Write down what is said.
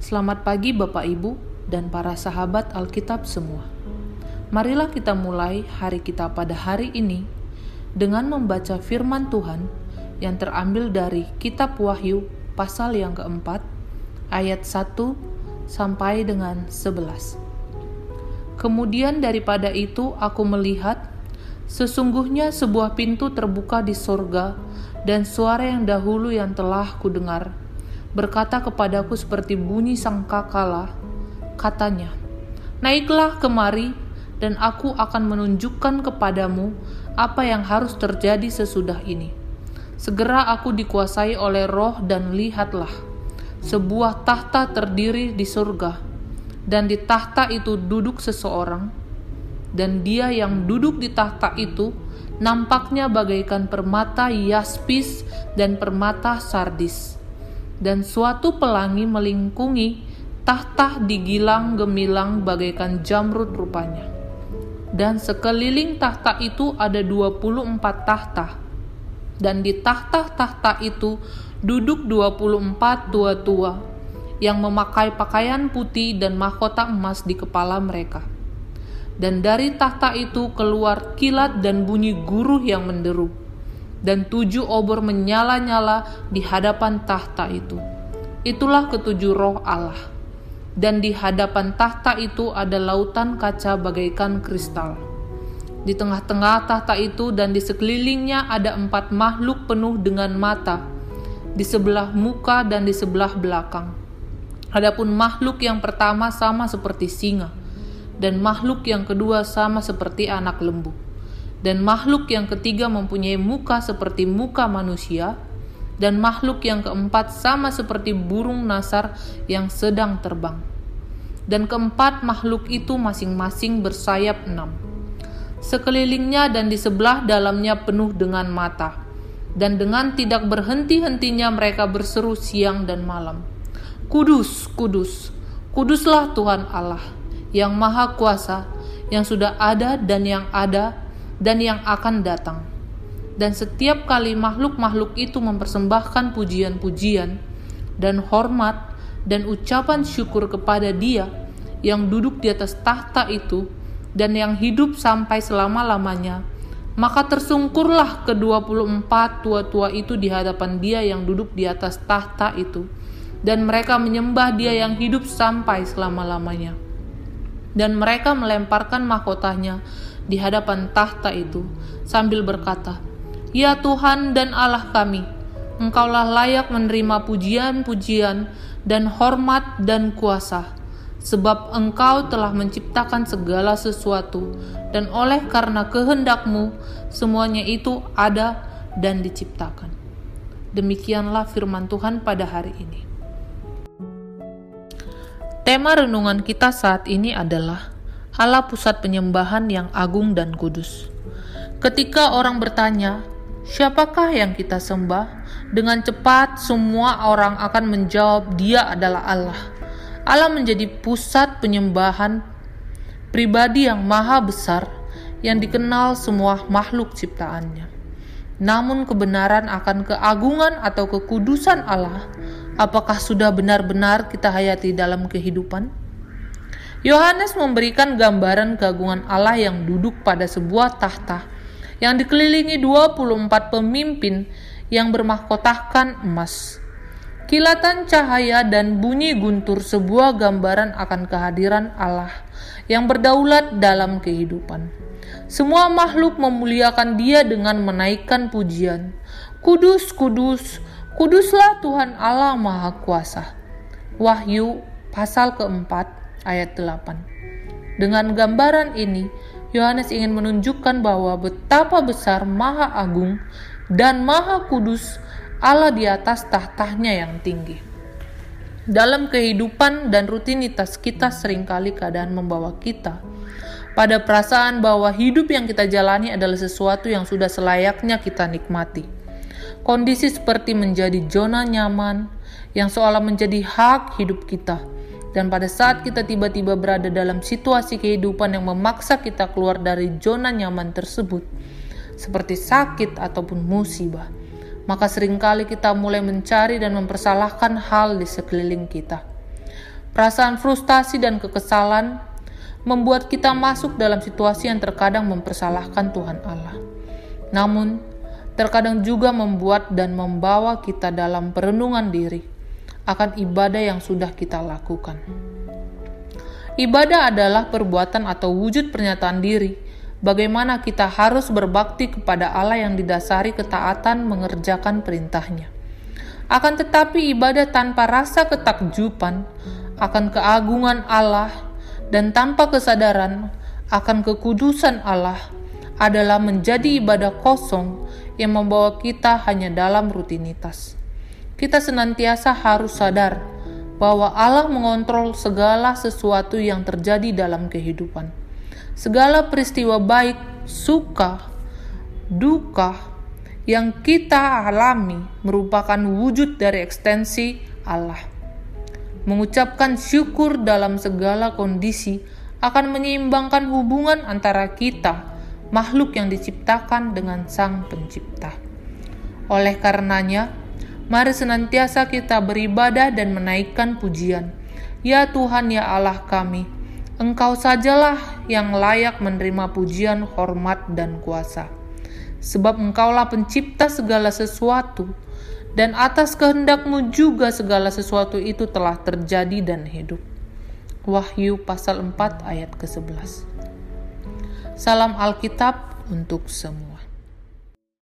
Selamat pagi Bapak Ibu dan para sahabat Alkitab semua. Marilah kita mulai hari kita pada hari ini dengan membaca firman Tuhan yang terambil dari kitab Wahyu pasal yang keempat ayat 1 sampai dengan 11. Kemudian daripada itu aku melihat sesungguhnya sebuah pintu terbuka di sorga dan suara yang dahulu yang telah kudengar berkata kepadaku seperti bunyi sangkakala, katanya, Naiklah kemari, dan aku akan menunjukkan kepadamu apa yang harus terjadi sesudah ini. Segera aku dikuasai oleh roh dan lihatlah, sebuah tahta terdiri di surga, dan di tahta itu duduk seseorang, dan dia yang duduk di tahta itu nampaknya bagaikan permata yaspis dan permata sardis dan suatu pelangi melingkungi tahta digilang gemilang bagaikan jamrut rupanya. Dan sekeliling tahta itu ada 24 tahta. Dan di tahta-tahta itu duduk 24 tua-tua yang memakai pakaian putih dan mahkota emas di kepala mereka. Dan dari tahta itu keluar kilat dan bunyi guruh yang menderu dan tujuh obor menyala-nyala di hadapan tahta itu. Itulah ketujuh roh Allah. Dan di hadapan tahta itu ada lautan kaca bagaikan kristal. Di tengah-tengah tahta itu dan di sekelilingnya ada empat makhluk penuh dengan mata, di sebelah muka dan di sebelah belakang. Adapun makhluk yang pertama sama seperti singa, dan makhluk yang kedua sama seperti anak lembu dan makhluk yang ketiga mempunyai muka seperti muka manusia, dan makhluk yang keempat sama seperti burung nasar yang sedang terbang. Dan keempat makhluk itu masing-masing bersayap enam. Sekelilingnya dan di sebelah dalamnya penuh dengan mata, dan dengan tidak berhenti-hentinya mereka berseru siang dan malam. Kudus, kudus, kuduslah Tuhan Allah, yang maha kuasa, yang sudah ada dan yang ada, dan yang akan datang. Dan setiap kali makhluk-makhluk itu mempersembahkan pujian-pujian dan hormat dan ucapan syukur kepada Dia yang duduk di atas tahta itu dan yang hidup sampai selama-lamanya, maka tersungkurlah ke-24 tua-tua itu di hadapan Dia yang duduk di atas tahta itu, dan mereka menyembah Dia yang hidup sampai selama-lamanya. Dan mereka melemparkan mahkotanya di hadapan tahta itu sambil berkata, "Ya Tuhan dan Allah kami, Engkaulah layak menerima pujian-pujian dan hormat dan kuasa, sebab Engkau telah menciptakan segala sesuatu, dan oleh karena kehendakmu semuanya itu ada dan diciptakan." Demikianlah firman Tuhan pada hari ini. Tema renungan kita saat ini adalah Allah pusat penyembahan yang agung dan kudus. Ketika orang bertanya, "Siapakah yang kita sembah?" dengan cepat semua orang akan menjawab, "Dia adalah Allah." Allah menjadi pusat penyembahan pribadi yang maha besar yang dikenal semua makhluk ciptaannya. Namun kebenaran akan keagungan atau kekudusan Allah, apakah sudah benar-benar kita hayati dalam kehidupan? Yohanes memberikan gambaran keagungan Allah yang duduk pada sebuah tahta yang dikelilingi 24 pemimpin yang bermahkotakan emas. Kilatan cahaya dan bunyi guntur sebuah gambaran akan kehadiran Allah yang berdaulat dalam kehidupan. Semua makhluk memuliakan Dia dengan menaikkan pujian. Kudus, kudus, kuduslah Tuhan Allah Maha Kuasa. Wahyu pasal keempat ayat 8. Dengan gambaran ini, Yohanes ingin menunjukkan bahwa betapa besar maha agung dan maha kudus Allah di atas tahtanya yang tinggi. Dalam kehidupan dan rutinitas kita sering kali keadaan membawa kita pada perasaan bahwa hidup yang kita jalani adalah sesuatu yang sudah selayaknya kita nikmati. Kondisi seperti menjadi zona nyaman yang seolah menjadi hak hidup kita dan pada saat kita tiba-tiba berada dalam situasi kehidupan yang memaksa kita keluar dari zona nyaman tersebut, seperti sakit ataupun musibah, maka sering kali kita mulai mencari dan mempersalahkan hal di sekeliling kita. Perasaan frustasi dan kekesalan membuat kita masuk dalam situasi yang terkadang mempersalahkan Tuhan Allah. Namun, terkadang juga membuat dan membawa kita dalam perenungan diri akan ibadah yang sudah kita lakukan. Ibadah adalah perbuatan atau wujud pernyataan diri bagaimana kita harus berbakti kepada Allah yang didasari ketaatan mengerjakan perintahnya. Akan tetapi ibadah tanpa rasa ketakjuban akan keagungan Allah dan tanpa kesadaran akan kekudusan Allah adalah menjadi ibadah kosong yang membawa kita hanya dalam rutinitas. Kita senantiasa harus sadar bahwa Allah mengontrol segala sesuatu yang terjadi dalam kehidupan. Segala peristiwa baik, suka, duka yang kita alami merupakan wujud dari ekstensi Allah. Mengucapkan syukur dalam segala kondisi akan menyeimbangkan hubungan antara kita makhluk yang diciptakan dengan Sang Pencipta. Oleh karenanya, mari senantiasa kita beribadah dan menaikkan pujian. Ya Tuhan, ya Allah kami, Engkau sajalah yang layak menerima pujian, hormat, dan kuasa. Sebab Engkaulah pencipta segala sesuatu, dan atas kehendakmu juga segala sesuatu itu telah terjadi dan hidup. Wahyu pasal 4 ayat ke-11 Salam Alkitab untuk semua.